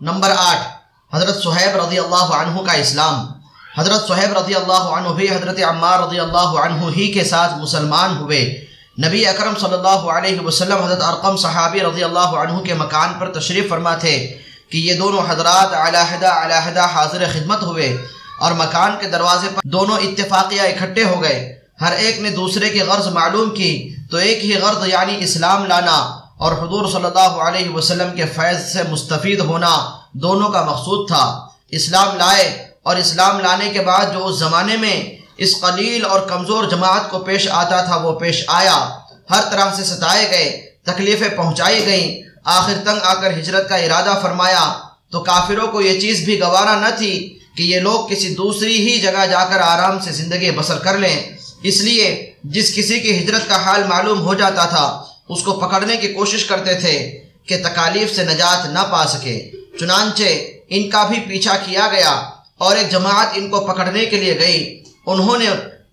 Number آٹھ، حضرت صہیب رضی اللہ عنہ کا اسلام۔ حضرت صہیب رضی اللہ عنہ بھی حضرت عمار رضی اللہ عنہ ہی کے ساتھ مسلمان ہوئے۔ نبی اکرم صلی اللہ علیہ وسلم، حضرت ارقم صحابی رضی اللہ عنہ کے مکان پر تشریف فرما تھے کہ یہ دونوں حضرات علیحدہ علیحدہ حاضر خدمت ہوئے اور مکان کے دروازے پر دونوں اتفاقیہ اکھٹے ہو گئے۔ ہر ایک نے دوسرے کی غرض معلوم کی، تو ایک ہی غرض یعنی اسلام لانا۔ اور حضور صلی اللہ علیہ وسلم کے فیض سے مستفید ہونا دونوں کا مقصود تھا۔ اسلام لائے اور اسلام لانے کے بعد جو اس زمانے میں اس قلیل اور کمزور جماعت کو پیش آتا تھا، وہ پیش آیا۔ ہر طرح سے ستائے گئے، تکلیفیں پہنچائی گئیں۔ آخر تنگ آ کر ہجرت کا ارادہ فرمایا۔ تو کافروں کو یہ چیز بھی گوارا نہ تھی کہ یہ لوگ کسی دوسری ہی جگہ جا کر آرام سے زندگی بسر کر لیں۔ اس لیے جس کسی کی ہجرت کا حال معلوم ہو جاتا تھا اس کو پکڑنے کی کوشش کرتے تھے کہ تکالیف سے نجات نہ پا سکے۔ چنانچہ ان کا بھی پیچھا کیا گیا اور ایک جماعت ان کو پکڑنے کے لیے گئی۔ انہوں نے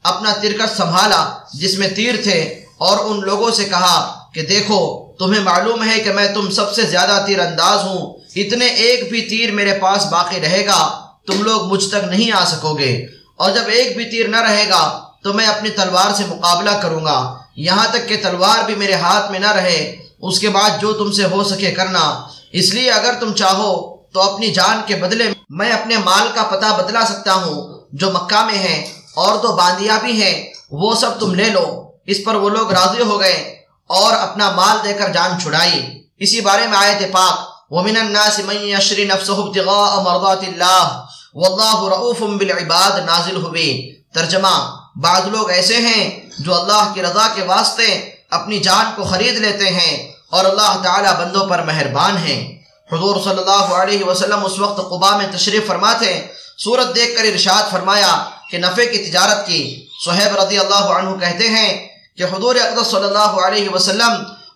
اپنا ترکت سنبھالا جس میں تیر تھے اور ان لوگوں سے کہا کہ دیکھو، تمہیں معلوم ہے کہ میں تم سب سے زیادہ تیر انداز ہوں۔ اتنے ایک بھی تیر میرے پاس باقی رہے گا، تم لوگ مجھ تک نہیں آ سکو گے۔ اور جب ایک بھی تیر نہ رہے گا، تو میں اپنی تلوار سے مقابلہ کروں گا۔ یہاں تک کہ تلوار بھی میرے ہاتھ میں نہ رہے، اس کے بعد جو تم سے ہو سکے کرنا۔ اس لیے اگر تم چاہو تو اپنی جان کے بدلے میں اپنے مال کا پتہ بدلا سکتا ہوں۔ جو مکہ میں ہیں اور دو باندیاں بھی ہیں، وہ سب تم لے لو۔ اس پر وہ لوگ راضی ہو گئے اور اپنا مال دے کر جان چھڑائی۔ اسی بارے میں آیت پاک، وَمِنَ النَّاسِ مَن يَشْرِ نَفْسُهُ ابْتِغَاءَ مَرْضَاتِ اللَّهِ وَاللَّهُ رَؤُوفٌ بِالْعِبَادِ نازل ہوئی ترجمہ بعض لوگ ایسے ہیں جو اللہ کی رضا کے واسطے اپنی جان کو خرید لیتے ہیں اور اللہ تعالی بندوں پر مہربان ہیں۔ حضور صلی اللہ علیہ وسلم اس وقت قبا میں تشریف فرماتے صورت دیکھ کر ارشاد فرمایا کہ نفع کی تجارت کی۔ صہیب رضی اللہ عنہ کہتے ہیں کہ حضور اقدس صلی اللہ علیہ وسلم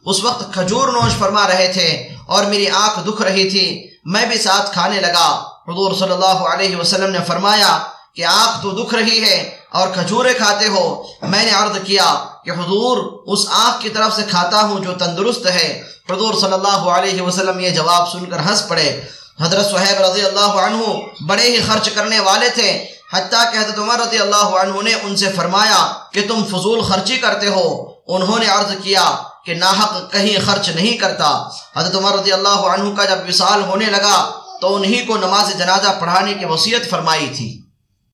اس وقت کھجور نوش فرما رہے تھے اور میری آنکھ دکھ رہی تھی۔ میں بھی ساتھ کھانے لگا۔ حضور صلی اللہ علیہ وسلم نے فرمایا کہ آنکھ تو دکھ رہی ہے اور کھجورے کھاتے ہو۔ میں نے عرض کیا کہ حضور اس آنکھ کی طرف سے کھاتا ہوں جو تندرست ہے۔ حضور صلی اللہ علیہ وسلم یہ جواب سن کر ہنس پڑے۔ حضرت صحیب رضی اللہ عنہ بڑے ہی خرچ کرنے والے تھے۔ حتیٰ کہ حضرت عمر رضی اللہ عنہ نے ان سے فرمایا کہ تم فضول خرچی کرتے ہو۔ انہوں نے عرض کیا کہ ناحق کہیں خرچ نہیں کرتا۔ حضرت عمر رضی اللہ عنہ کا جب وصال ہونے لگا تو انہی کو نماز جنازہ پڑھانے کی وصیت فرمائی تھی۔